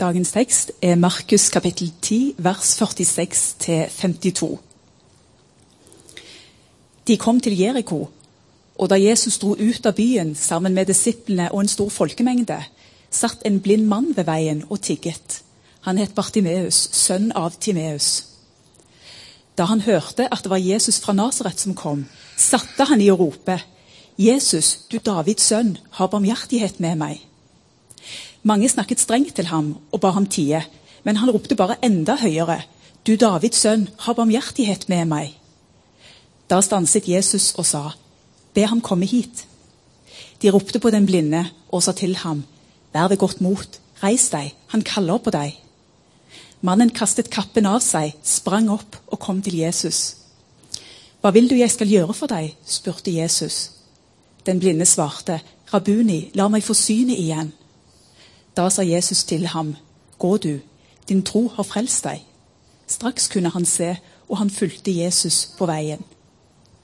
Dagens tekst er Markus kapittel 10, vers 46-52. De kom til Jeriko, og da Jesus dro ut av byen sammen med disiplene og en stor folkemengde, satt en blind mann ved veien og tigget. Han het Bartimeus, sønn av Timeus. Da han hørte at det var Jesus fra Nasaret som kom, satte han i å rope, 'Jesus, du Davids sønn, ha barmhjertighet med meg.' Mange snakket strengt til ham og ba ham tie, men han ropte bare enda høyere, 'Du Davids sønn, ha barmhjertighet med meg.' Da stanset Jesus og sa, 'Be ham komme hit.' De ropte på den blinde og sa til ham, 'Vær ved godt mot, reis deg, han kaller på deg.' Mannen kastet kappen av seg, sprang opp og kom til Jesus. 'Hva vil du jeg skal gjøre for deg?' spurte Jesus. Den blinde svarte, 'Rabuni, la meg få synet igjen.' Da sa Jesus til ham, 'Gå du, din tro har frelst deg.' Straks kunne han se, og han fulgte Jesus på veien.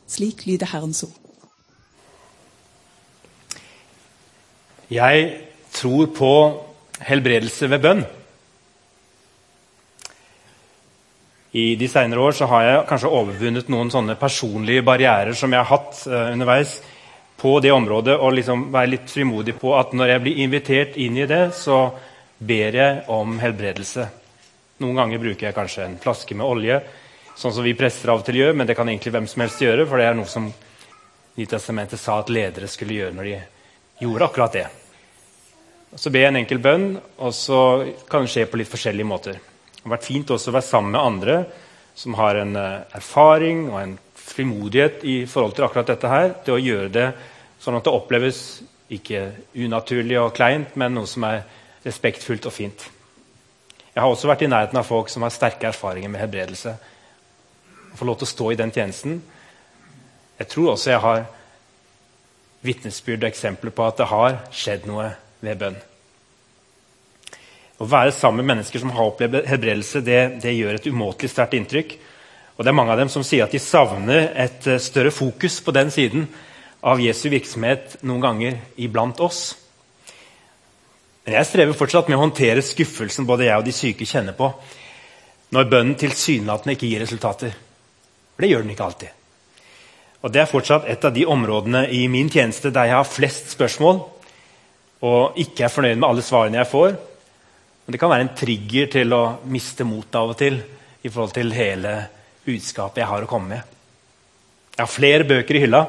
Slik lyder Herrens ord. Jeg tror på helbredelse ved bønn. I de senere år har jeg kanskje overvunnet noen sånne personlige barrierer som jeg har hatt uh, underveis på det området, og liksom være litt frimodig på at når jeg blir invitert inn i det, så ber jeg om helbredelse. Noen ganger bruker jeg kanskje en flaske med olje, sånn som vi prester av og til gjør, men det kan egentlig hvem som helst gjøre, for det er noe som Nytestamentet sa at ledere skulle gjøre når de gjorde akkurat det. Så ber jeg en enkel bønn, og så kan det skje på litt forskjellige måter. Det har vært fint også å være sammen med andre som har en uh, erfaring og en frimodighet i forhold til akkurat dette her, til å gjøre det sånn at det oppleves ikke unaturlig og kleint, men noe som er respektfullt og fint. Jeg har også vært i nærheten av folk som har sterke erfaringer med helbredelse. Å få lov til å stå i den tjenesten jeg tror også jeg har vitnesbyrd og eksempler på at det har skjedd noe ved bønn. Å være sammen med mennesker som har opplevd helbredelse, det, det gjør et umåtelig sterkt inntrykk. Og det er mange av dem som sier at de savner et eh, større fokus på den siden av Jesu virksomhet noen ganger iblant oss. Men jeg strever fortsatt med å håndtere skuffelsen både jeg og de syke kjenner på når bønnen tilsynelatende ikke gir resultater. For det gjør den ikke alltid. Og Det er fortsatt et av de områdene i min tjeneste der jeg har flest spørsmål og ikke er fornøyd med alle svarene jeg får. Men det kan være en trigger til å miste motet av og til i forhold til hele budskapet jeg har å komme med. Jeg har flere bøker i hylla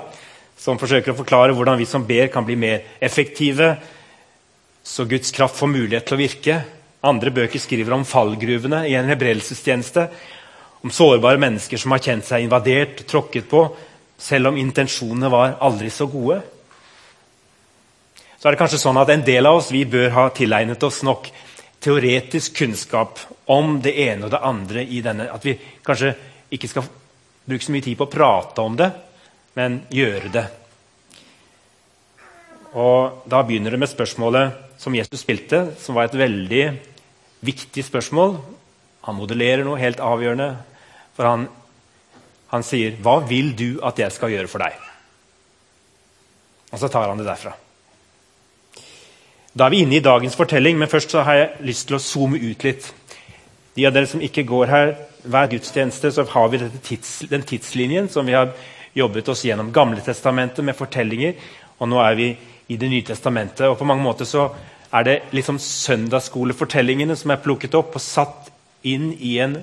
som forsøker å forklare hvordan vi som ber, kan bli mer effektive, så Guds kraft får mulighet til å virke. Andre bøker skriver om fallgruvene i en hebredelsestjeneste. Om sårbare mennesker som har kjent seg invadert, tråkket på, selv om intensjonene var aldri så gode. Så er det kanskje sånn at En del av oss vi bør ha tilegnet oss nok teoretisk kunnskap om det ene og det andre i denne. At vi kanskje ikke skal bruke så mye tid på å prate om det, men gjøre det. Og Da begynner det med spørsmålet som Jesus spilte, som var et veldig viktig spørsmål. Han modellerer noe helt avgjørende. For han han sier, 'Hva vil du at jeg skal gjøre for deg?' Og så tar han det derfra. Da er vi inne i dagens fortelling, men først har jeg lyst til å zoome ut litt. De av dere som ikke går her hver gudstjeneste, så har vi tids, den tidslinjen som vi har jobbet oss gjennom Gamle testamentet med fortellinger. Og nå er vi i Det nye testamentet. Og på mange måter så er det liksom søndagsskolefortellingene som er plukket opp og satt inn i en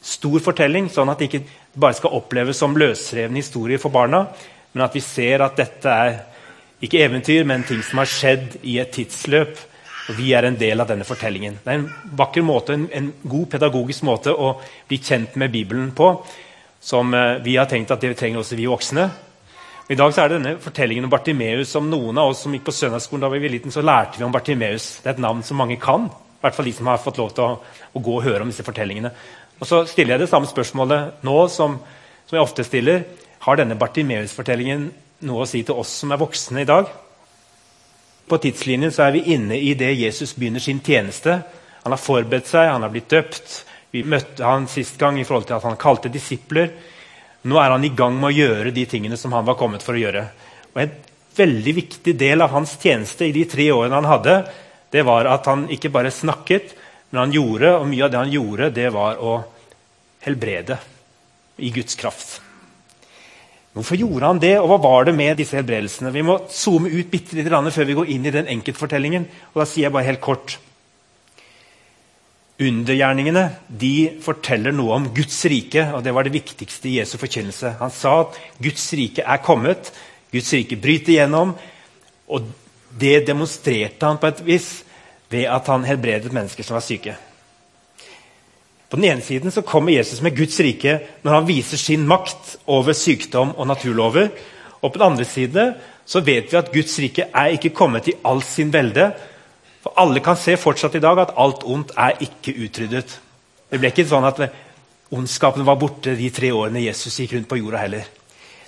stor fortelling, sånn at det ikke bare skal oppleves som løsrevne historier for barna, men at vi ser at dette er ikke eventyr, men ting som har skjedd i et tidsløp. Og Vi er en del av denne fortellingen. Det er en vakker måte, en, en god pedagogisk måte å bli kjent med Bibelen på, som eh, vi har tenkt at det trenger også vi voksne. I dag er det denne fortellingen om Bartimeus som noen av oss som gikk på søndagsskolen da vi var liten, så lærte vi om Bartimeus. Det er et navn som mange kan. I hvert fall de som har fått lov til å, å gå og høre om disse fortellingene. Og så stiller jeg det samme spørsmålet nå som, som jeg ofte stiller. Har denne Bartimeus-fortellingen noe å si til oss som er voksne i dag? På tidslinjen så er vi inne i det Jesus begynner sin tjeneste. Han har forberedt seg, han har blitt døpt. Vi møtte han sist gang i forhold til at han kalte disipler. Nå er han i gang med å gjøre de tingene som han var kommet for å gjøre. Og En veldig viktig del av hans tjeneste i de tre årene han hadde, det var at han ikke bare snakket, Men han gjorde, og mye av det han gjorde, det var å helbrede i Guds kraft. Hvorfor gjorde han det, og hva var det med disse helbredelsene? Vi må zoome ut bitte litt før vi går inn i den enkeltfortellingen. og Da sier jeg bare helt kort Undergjerningene de forteller noe om Guds rike, og det var det viktigste i Jesu forkynnelse. Han sa at Guds rike er kommet, Guds rike bryter gjennom. Og det demonstrerte han på et vis ved at han helbredet mennesker som var syke. På den ene siden så kommer Jesus med Guds rike når han viser sin makt over sykdom og naturlover. Og på den andre side så vet vi at Guds rike er ikke kommet i all sin velde, for alle kan se fortsatt i dag at alt ondt er ikke utryddet. Det ble ikke sånn at ondskapen var borte de tre årene Jesus gikk rundt på jorda heller.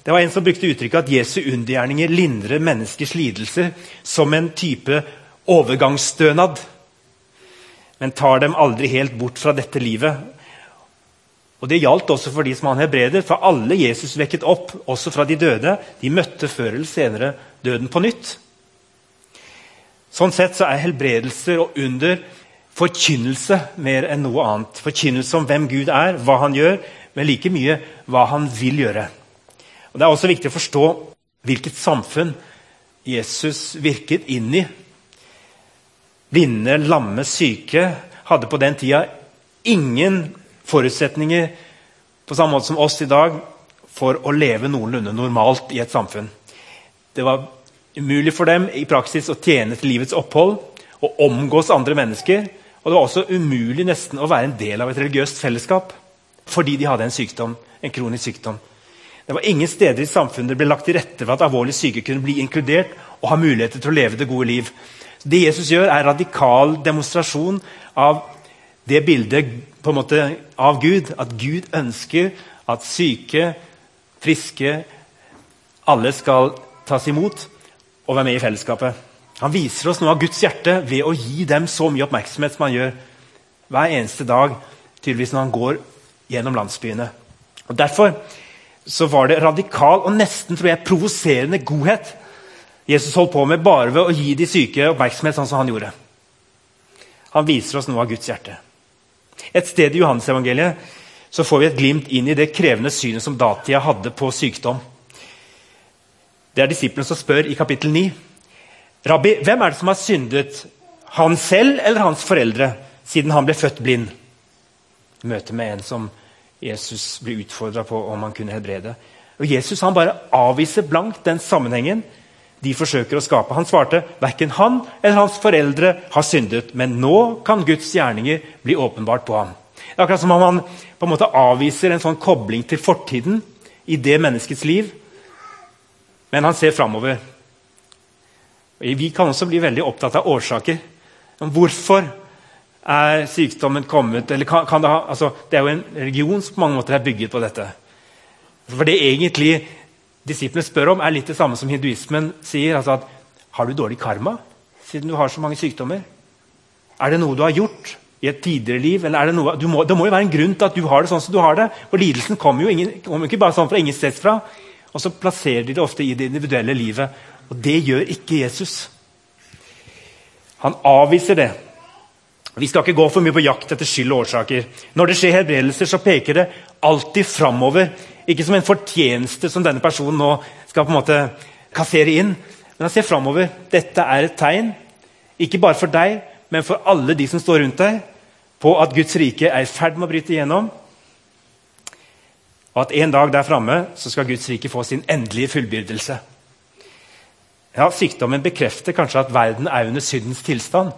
Det var En som brukte uttrykket at Jesu undergjerninger lindrer menneskers lidelser som en type overgangsstønad, men tar dem aldri helt bort fra dette livet. Og Det gjaldt også for de som han hebreder, for alle Jesus vekket opp, også fra de døde, de møtte før eller senere døden på nytt. Sånn sett så er helbredelser og under forkynnelse mer enn noe annet. Forkynnelse om hvem Gud er, hva han gjør, men like mye hva han vil gjøre. Og Det er også viktig å forstå hvilket samfunn Jesus virket inn i. Blinde, lamme, syke hadde på den tida ingen forutsetninger på samme måte som oss i dag for å leve noenlunde normalt i et samfunn. Det var umulig for dem i praksis å tjene til livets opphold og omgås andre mennesker. Og det var også umulig nesten å være en del av et religiøst fellesskap fordi de hadde en sykdom, en kronisk sykdom. Det var ingen steder i samfunnet det ble lagt til rette for at alvorlig syke kunne bli inkludert og ha muligheter til å leve det gode liv. Det Jesus gjør, er radikal demonstrasjon av det bildet måte av Gud. At Gud ønsker at syke, friske, alle skal tas imot og være med i fellesskapet. Han viser oss noe av Guds hjerte ved å gi dem så mye oppmerksomhet som han gjør hver eneste dag tydeligvis når han går gjennom landsbyene. Og Derfor så var det radikal og nesten tror jeg, provoserende godhet Jesus holdt på med bare ved å gi de syke oppmerksomhet sånn som han gjorde. Han viser oss noe av Guds hjerte. Et sted i Johannesevangeliet så får vi et glimt inn i det krevende synet som datida hadde på sykdom. Det er disiplene som spør i kapittel 9. Rabbi, hvem er det som har syndet? Han selv eller hans foreldre, siden han ble født blind? Møte med en som Jesus blir utfordra på om han kunne helbrede. Og Jesus han bare avviser blankt den sammenhengen de forsøker å skape. Han svarte verken han eller hans foreldre har syndet, men nå kan Guds gjerninger bli åpenbart på ham. Det er akkurat som om han på en måte avviser en sånn kobling til fortiden i det menneskets liv men han ser framover. Vi kan også bli veldig opptatt av årsaker. Hvorfor er sykdommen kommet? Kan, kan det, ha, altså, det, er jo en religion som på mange måter er bygget på dette. For det egentlig disiplene spør om, er litt det samme som hinduismen sier. Altså at, har du dårlig karma siden du har så mange sykdommer? Er det noe du har gjort i et tidligere liv? eller er Det noe, må, det må jo være en grunn til at du har det sånn som du har det. Og lidelsen kommer jo ingen, kommer ikke bare sånn fra ingen sted fra. Og så plasserer de det ofte i det individuelle livet. Og det gjør ikke Jesus. Han avviser det. Vi skal ikke gå for mye på jakt etter skyld og årsaker. Når det skjer helbredelser, så peker det alltid framover. Ikke som en fortjeneste som denne personen nå skal på en måte kassere inn. Men han ser framover. Dette er et tegn, ikke bare for deg, men for alle de som står rundt deg, på at Guds rike er i ferd med å bryte igjennom, og at en dag der framme skal Guds rike få sin endelige fullbyrdelse. Ja, Sykdommen bekrefter kanskje at verden er under syndens tilstand.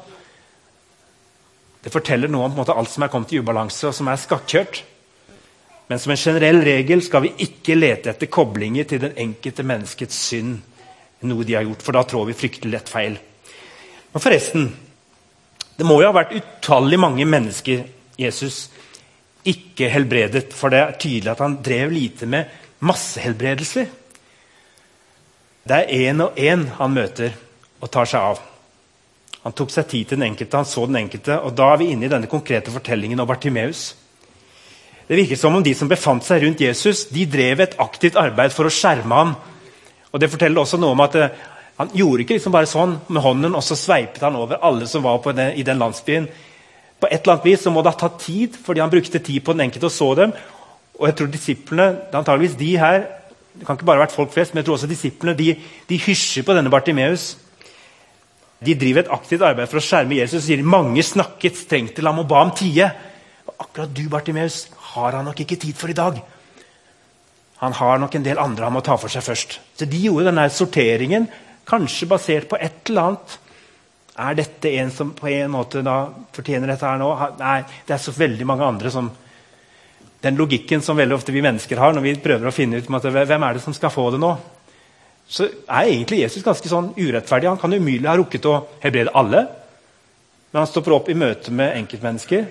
Det forteller noe om måte, alt som er kommet i ubalanse og som er skakkjørt. Men som en generell regel skal vi ikke lete etter koblinger til den enkelte menneskets synd. noe de har gjort, For da trår vi fryktelig lett feil. Og forresten, Det må jo ha vært utallig mange mennesker Jesus ikke helbredet. For det er tydelig at han drev lite med massehelbredelser. Det er én og én han møter og tar seg av. Han tok seg tid til den enkelte, han så den enkelte. og Da er vi inne i denne konkrete fortellingen om Bartimeus. Det virker som om de som befant seg rundt Jesus, de drev et aktivt arbeid for å skjerme ham. Og Det forteller også noe om at uh, han gjorde ikke liksom bare sånn med hånden og så sveipet han over alle som var den, i den landsbyen. På et eller annet vis så må det ha tatt tid, fordi han brukte tid på den enkelte og så dem. Og jeg tror disiplene, antageligvis de her, det kan ikke bare ha vært folk flest, men jeg tror også disiplene, de, de hysjer på denne Bartimeus. De driver et aktivt arbeid for å skjerme Jesus og sier mange snakket strengt til ham og ba om tie. Akkurat du, Bartimeus, har han nok ikke tid for i dag. Han har nok en del andre han må ta for seg først. Så De gjorde denne sorteringen, kanskje basert på et eller annet. Er dette en som på en måte da fortjener dette her nå? Nei, det er så veldig mange andre som Den logikken som veldig ofte vi mennesker har når vi prøver å finne ut måte, hvem er det som skal få det nå, så er egentlig Jesus ganske sånn urettferdig. Han kan umulig ha rukket å helbrede alle. Men han stopper opp i møte med enkeltmennesker.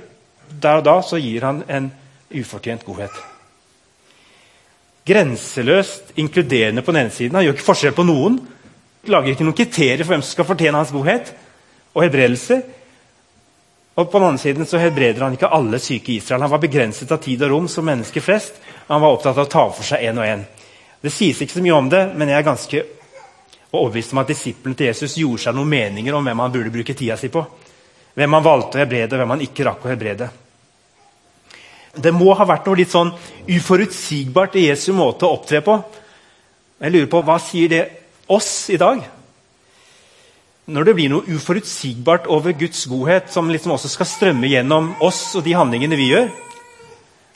Der og da så gir han en ufortjent godhet. Grenseløst inkluderende på den ene siden. Han gjør ikke forskjell på noen. Lager ikke noen kriterier for hvem som skal fortjene hans godhet og helbredelse. Og på den andre siden så helbreder han ikke alle syke i Israel. Han var begrenset av tid og rom som mennesker flest. og Han var opptatt av å ta for seg én og én. Det sies ikke så mye om det, men jeg er ganske overbevist om at disiplene til Jesus gjorde seg noen meninger om hvem han burde bruke tida si på. Hvem han valgte å helbrede, og hvem han ikke rakk å helbrede. Det må ha vært noe litt sånn uforutsigbart i Jesu måte å opptre på. Jeg lurer på, Hva sier det oss i dag? Når det blir noe uforutsigbart over Guds godhet som liksom også skal strømme gjennom oss og de handlingene vi gjør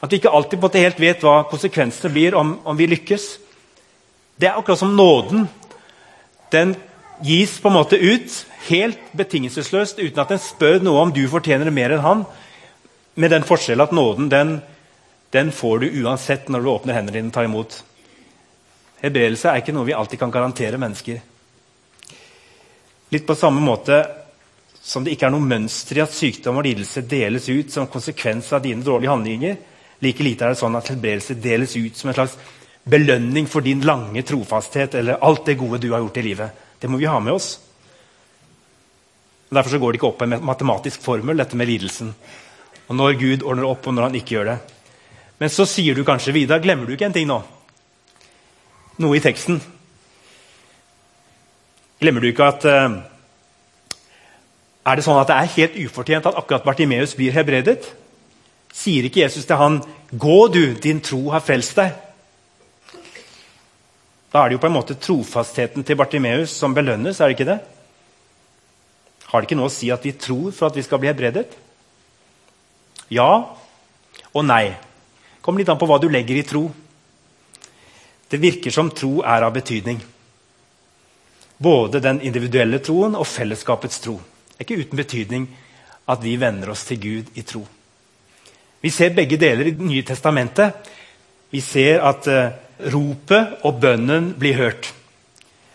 At vi ikke alltid på en måte helt vet hva konsekvensene blir om, om vi lykkes. Det er akkurat som nåden. Den gis på en måte ut helt betingelsesløst uten at den spør noe om du fortjener mer enn han. Med den forskjell at nåden den, den får du uansett når du åpner hendene dine og tar imot. Helbredelse er ikke noe vi alltid kan garantere mennesker. Litt på samme måte som det ikke er noe mønster i at sykdom og lidelse deles ut som konsekvens av dine dårlige handlinger, like lite er det sånn at helbredelse deles ut som en slags belønning for din lange trofasthet eller alt det gode du har gjort i livet. Det må vi ha med oss. Derfor går det ikke opp en matematisk formel, dette med lidelsen. Og Når Gud ordner opp, og når han ikke gjør det. Men så sier du kanskje, Vidar, glemmer du ikke en ting nå? Noe i teksten. Glemmer du ikke at uh, Er det sånn at det er helt ufortjent at akkurat Bartimeus blir hebredet? Sier ikke Jesus til han, 'Gå, du, din tro har frelst deg'? Da er det jo på en måte trofastheten til Bartimeus som belønnes. er det ikke det? Har det ikke noe å si at vi tror for at vi skal bli hebredet? Ja og nei. Kom litt an på hva du legger i tro. Det virker som tro er av betydning. Både den individuelle troen og fellesskapets tro. Det er ikke uten betydning at vi venner oss til Gud i tro. Vi ser begge deler i Det nye testamentet. Vi ser at uh, ropet og bønnen blir hørt.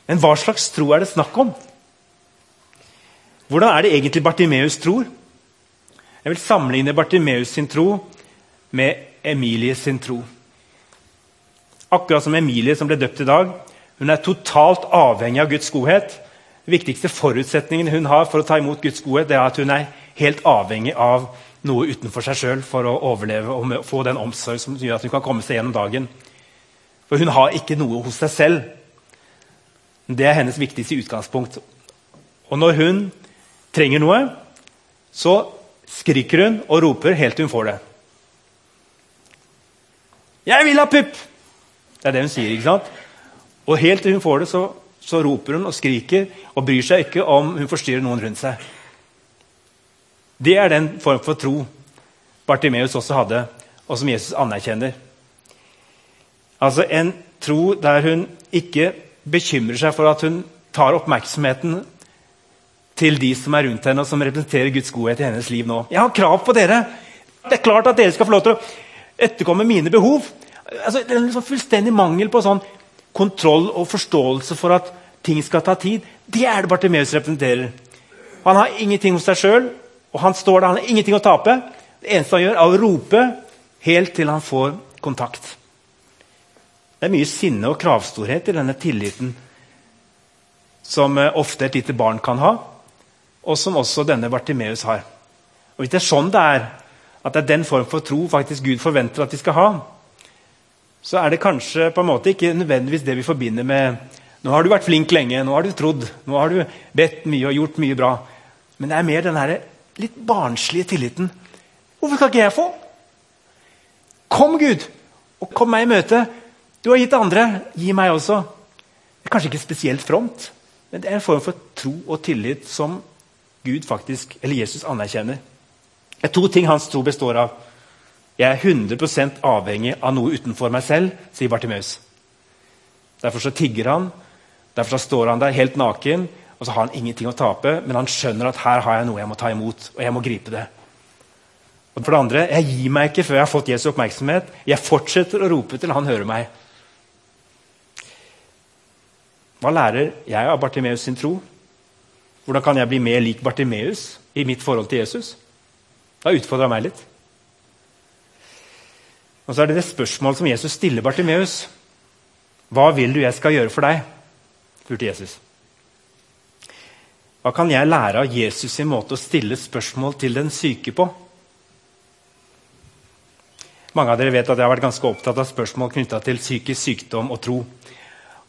Men hva slags tro er det snakk om? Hvordan er det egentlig Bartimeus tror? Jeg vil sammenligne Bartimeus sin tro med Emilie sin tro. Akkurat som Emilie som ble døpt i dag, hun er totalt avhengig av Guds godhet. Den viktigste forutsetningen hun har for å ta imot Guds godhet, det er at hun er helt avhengig av noe utenfor seg sjøl for å overleve og få den omsorg som gjør at hun kan komme seg gjennom dagen. For hun har ikke noe hos seg selv. Det er hennes viktigste utgangspunkt. Og når hun trenger noe, så skriker hun og roper helt til hun får det. 'Jeg vil ha pupp!' Det er det hun sier. ikke sant? Og helt til hun får det, så, så, roper hun og skriker og bryr seg ikke om hun forstyrrer noen rundt seg. Det er den form for tro Bartimeus også hadde, og som Jesus anerkjenner. Altså En tro der hun ikke bekymrer seg for at hun tar oppmerksomheten til de som er rundt henne, og som representerer Guds godhet i hennes liv nå. Jeg har krav på dere! Det er klart at dere skal få lov til å etterkomme mine behov. Altså, det er en liksom fullstendig mangel på sånn kontroll og forståelse for at ting skal ta tid, det er det Bartimeus representerer. Han har ingenting hos seg sjøl, og han står der, han har ingenting å tape. Det eneste han gjør, er å rope helt til han får kontakt. Det er mye sinne og kravstorhet i denne tilliten som eh, ofte et lite barn kan ha, og som også denne Bartimeus har. Og Hvis det er sånn det er, at det er den form for tro faktisk Gud forventer at de skal ha, så er det kanskje på en måte ikke nødvendigvis det vi forbinder med Nå har du vært flink lenge, nå har du trodd, nå har du bedt mye og gjort mye bra. Men det er mer den litt barnslige tilliten. Hvorfor skal ikke jeg få? Kom, Gud, og kom meg i møte. Du har gitt andre. Gi meg også. Det er kanskje ikke spesielt fromt, men det er en form for tro og tillit som Gud faktisk, eller Jesus anerkjenner. Det er to ting hans tro består av. Jeg er 100% avhengig av noe utenfor meg selv, sier Bartimeus. Derfor så tigger han, derfor så står han der helt naken, og så har han ingenting å tape, men han skjønner at her har jeg noe jeg må ta imot, og jeg må gripe det. Og for det andre, Jeg gir meg ikke før jeg har fått Jesu oppmerksomhet. Jeg fortsetter å rope til han hører meg. Hva lærer jeg av Bartimeus sin tro? Hvordan kan jeg bli mer lik Bartimeus i mitt forhold til Jesus? Det har utfordra meg litt. Og så er det det spørsmålet som Jesus stiller Bartimeus. Hva vil du jeg skal gjøre for deg? spurte Jesus. Hva kan jeg lære av Jesus sin måte å stille spørsmål til den syke på? Mange av dere vet at jeg har vært ganske opptatt av spørsmål knytta til psykisk sykdom og tro.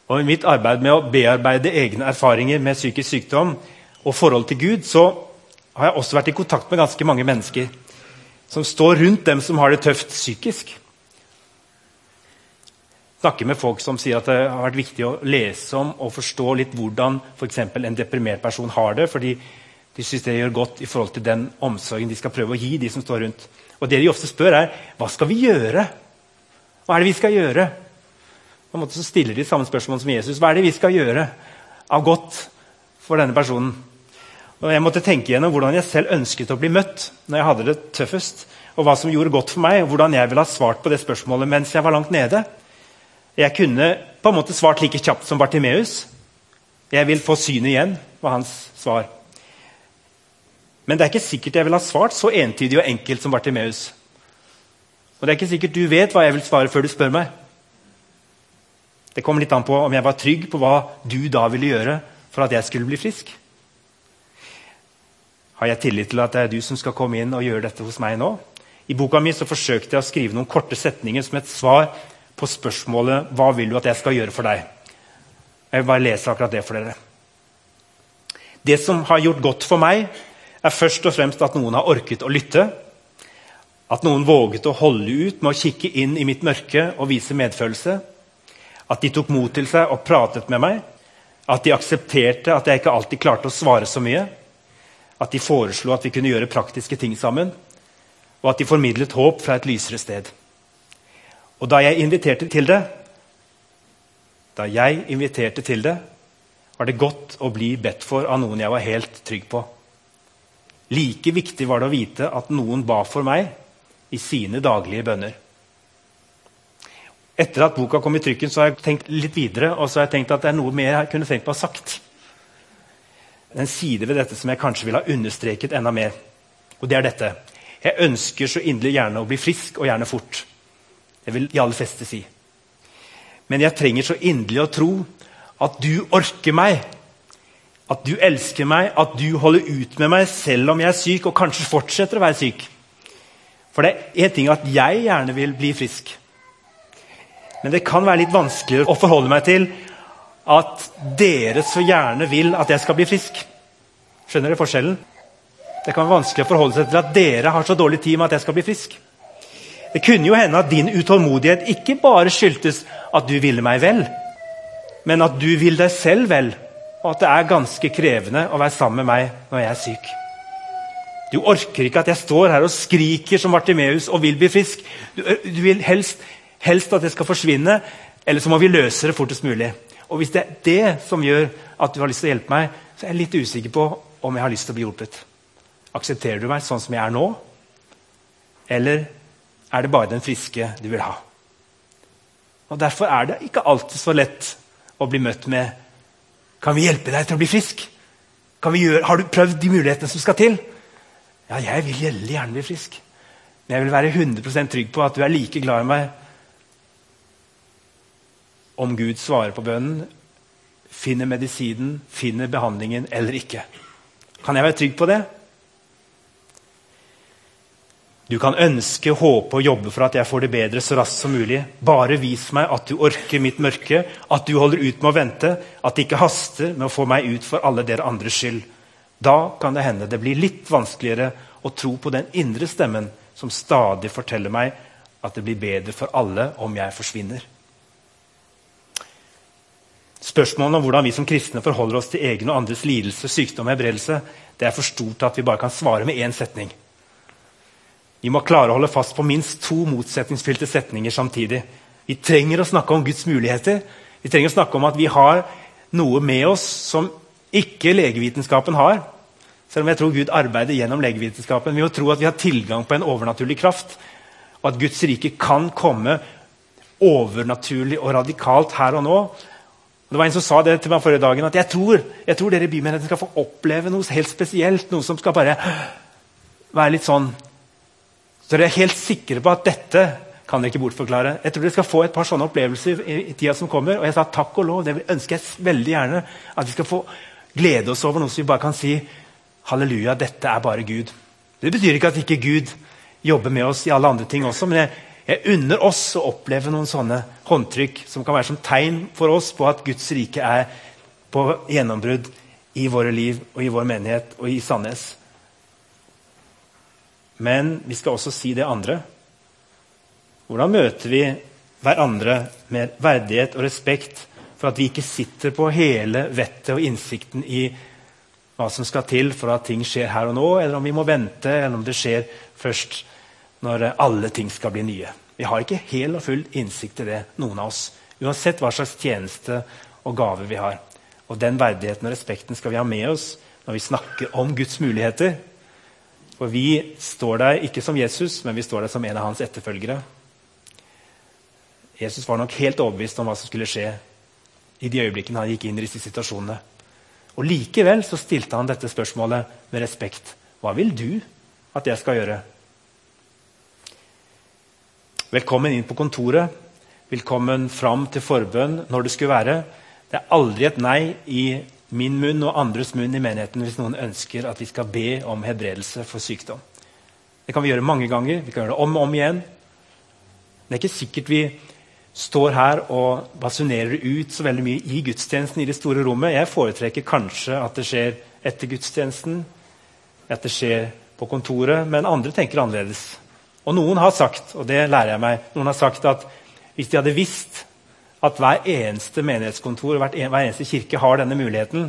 Og I mitt arbeid med å bearbeide egne erfaringer med psykisk sykdom og forhold til Gud, så har jeg også vært i kontakt med ganske mange mennesker som står rundt dem som har det tøft psykisk. Snakker med folk som sier at det har vært viktig å lese om og forstå litt hvordan for en deprimert person har det, fordi de syns det gjør godt i forhold til den omsorgen de skal prøve å gi de som står rundt. Og det de ofte spør, er hva skal vi gjøre? Hva er det vi skal gjøre? På en måte så stiller de samme spørsmål som Jesus. Hva er det vi skal gjøre av godt for denne personen? Og Jeg måtte tenke gjennom hvordan jeg selv ønsket å bli møtt når jeg hadde det tøffest. Og hva som gjorde godt for meg, og hvordan jeg ville ha svart på det spørsmålet mens jeg var langt nede. Jeg kunne på en måte svart like kjapt som Bartimeus. Jeg vil få synet igjen, var hans svar. Men det er ikke sikkert jeg ville ha svart så entydig og enkelt som Bartimeus. Og det er ikke sikkert du vet hva jeg vil svare før du spør meg. Det kommer litt an på om jeg var trygg på hva du da ville gjøre for at jeg skulle bli frisk. Har jeg tillit til at det er du som skal komme inn og gjøre dette hos meg nå? I boka mi så forsøkte jeg å skrive noen korte setninger som et svar på spørsmålet hva vil du at jeg skal gjøre for deg. Jeg vil bare lese akkurat det for dere. Det som har gjort godt for meg, er først og fremst at noen har orket å lytte. At noen våget å holde ut med å kikke inn i mitt mørke og vise medfølelse. At de tok mot til seg og pratet med meg. At de aksepterte at jeg ikke alltid klarte å svare så mye at de foreslo at vi kunne gjøre praktiske ting sammen, og at de formidlet håp fra et lysere sted. Og da jeg inviterte til det, da jeg inviterte til det, var det godt å bli bedt for av noen jeg var helt trygg på. Like viktig var det å vite at noen ba for meg i sine daglige bønner. Etter at boka kom i trykken, så har jeg tenkt litt videre og så har jeg tenkt at det er noe mer jeg kunne tenkt på å ha sagt en side ved dette som jeg kanskje ville ha understreket enda mer. Og det er dette. Jeg ønsker så inderlig gjerne å bli frisk, og gjerne fort. Det vil de aller fleste si. Men jeg trenger så inderlig å tro at du orker meg. At du elsker meg, at du holder ut med meg selv om jeg er syk, og kanskje fortsetter å være syk. For det er én ting at jeg gjerne vil bli frisk. Men det kan være litt vanskeligere å forholde meg til at dere så gjerne vil at jeg skal bli frisk. Skjønner dere forskjellen? Det kan være vanskelig å forholde seg til at dere har så dårlig tid med at jeg skal bli frisk. Det kunne jo hende at din utålmodighet ikke bare skyldtes at du ville meg vel, men at du vil deg selv vel, og at det er ganske krevende å være sammen med meg når jeg er syk. Du orker ikke at jeg står her og skriker som Bartimeus og vil bli frisk. Du, du vil helst, helst at det skal forsvinne, eller så må vi løse det fortest mulig. Og Hvis det er det som gjør at du har lyst til å hjelpe meg, så er jeg litt usikker på om jeg har lyst til å bli hjulpet. Aksepterer du meg sånn som jeg er nå? Eller er det bare den friske du vil ha? Og Derfor er det ikke alltid så lett å bli møtt med Kan vi hjelpe deg til å bli frisk? Gjøre, har du prøvd de mulighetene som skal til? Ja, jeg vil gjerne bli frisk. Men jeg vil være 100% trygg på at du er like glad i meg om Gud svarer på bønnen, finner medisinen, finner behandlingen eller ikke. Kan jeg være trygg på det? Du kan ønske, håpe og jobbe for at jeg får det bedre så raskt som mulig. Bare vis meg at du orker mitt mørke, at du holder ut med å vente, at det ikke haster med å få meg ut for alle dere andres skyld. Da kan det hende det blir litt vanskeligere å tro på den indre stemmen som stadig forteller meg at det blir bedre for alle om jeg forsvinner. Spørsmålet om hvordan vi som kristne forholder oss til egen og andres lidelse, sykdom og helbredelse, det er for stort til at vi bare kan svare med én setning. Vi må klare å holde fast på minst to motsetningsfylte setninger samtidig. Vi trenger å snakke om Guds muligheter. Vi trenger å snakke om at vi har noe med oss som ikke legevitenskapen har. Selv om jeg tror Gud arbeider gjennom legevitenskapen. Vi må tro at vi har tilgang på en overnaturlig kraft, og at Guds rike kan komme overnaturlig og radikalt her og nå det var En som sa det til meg forrige dagen, at jeg tror, jeg tror dere i bymenigheten skal få oppleve noe helt spesielt. Noe som skal bare være litt sånn Så dere er helt sikre på at dette kan dere ikke bortforklare. Jeg tror dere skal få et par sånne opplevelser i, i tida som kommer. Og jeg sa takk og lov, det ønsker jeg veldig gjerne. At vi skal få glede oss over noe som vi bare kan si halleluja, dette er bare Gud. Det betyr ikke at ikke Gud jobber med oss i alle andre ting også. men jeg, jeg unner oss å oppleve noen sånne håndtrykk som kan være som tegn for oss på at Guds rike er på gjennombrudd i våre liv og i vår menighet og i Sandnes. Men vi skal også si det andre. Hvordan møter vi hverandre med verdighet og respekt for at vi ikke sitter på hele vettet og innsikten i hva som skal til for at ting skjer her og nå, eller om vi må vente, eller om det skjer først når alle ting skal bli nye. Vi har ikke hel og full innsikt i det, noen av oss. Uansett hva slags tjeneste og gave vi har. Og Den verdigheten og respekten skal vi ha med oss når vi snakker om Guds muligheter. For vi står der ikke som Jesus, men vi står der som en av hans etterfølgere. Jesus var nok helt overbevist om hva som skulle skje i de øyeblikkene han gikk inn i disse situasjonene. Og Likevel så stilte han dette spørsmålet med respekt. Hva vil du at jeg skal gjøre? Velkommen inn på kontoret. Velkommen fram til forbønn når det skulle være. Det er aldri et nei i min munn og andres munn i menigheten hvis noen ønsker at vi skal be om hebredelse for sykdom. Det kan vi gjøre mange ganger. Vi kan gjøre det om og om igjen. Det er ikke sikkert vi står her og basunerer ut så veldig mye i gudstjenesten i det store rommet. Jeg foretrekker kanskje at det skjer etter gudstjenesten, at det skjer på kontoret, men andre tenker annerledes. Og noen har sagt og det lærer jeg meg, noen har sagt at hvis de hadde visst at hver eneste menighetskontor hver eneste kirke har denne muligheten,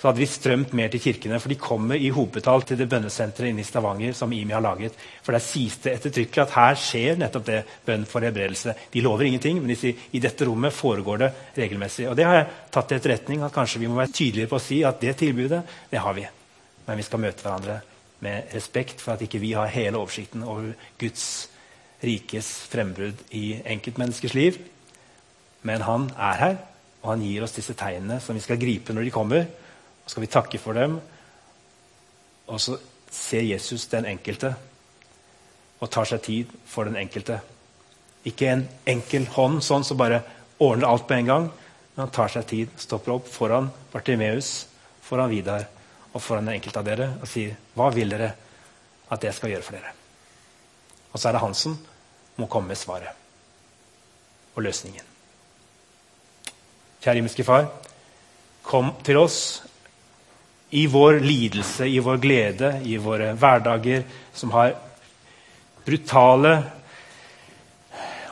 så hadde vi strømt mer til kirkene. For de kommer i hopetall til det bønnesenteret inne i Stavanger som IMI har laget. For der sies det ettertrykkelig at her skjer nettopp det bønn for helbredelse. De lover ingenting, men de sier i dette rommet foregår det regelmessig. Og det har jeg tatt til etterretning at kanskje vi må være tydeligere på å si at det tilbudet, det har vi. Men vi skal møte hverandre med respekt for at ikke vi har hele oversikten over Guds rikes frembrudd i enkeltmenneskers liv. Men han er her, og han gir oss disse tegnene som vi skal gripe når de kommer. Og skal vi takke for dem. Og så ser Jesus den enkelte og tar seg tid for den enkelte. Ikke en enkel hånd sånn som bare ordner alt på en gang. Men han tar seg tid, stopper opp foran Bartimeus, foran Vidar og foran den enkelte av dere og sier hva vil dere at jeg skal gjøre for dere? Og så er det han som må komme med svaret og løsningen. Kjære himmelske Far, kom til oss i vår lidelse, i vår glede, i våre hverdager som har brutale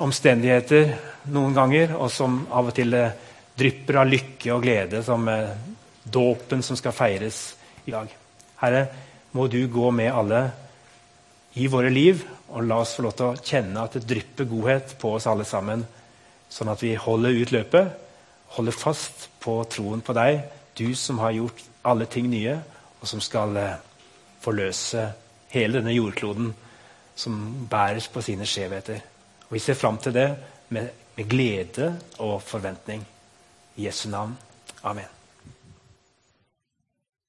omstendigheter noen ganger, og som av og til drypper av lykke og glede, som dåpen som skal feires i dag. Herre, må du gå med alle i våre liv, og la oss få lov til å kjenne at det drypper godhet på oss alle sammen, sånn at vi holder ut løpet, holder fast på troen på deg, du som har gjort alle ting nye, og som skal eh, forløse hele denne jordkloden som bæres på sine skjevheter. Og Vi ser fram til det med, med glede og forventning. I Jesu navn. Amen.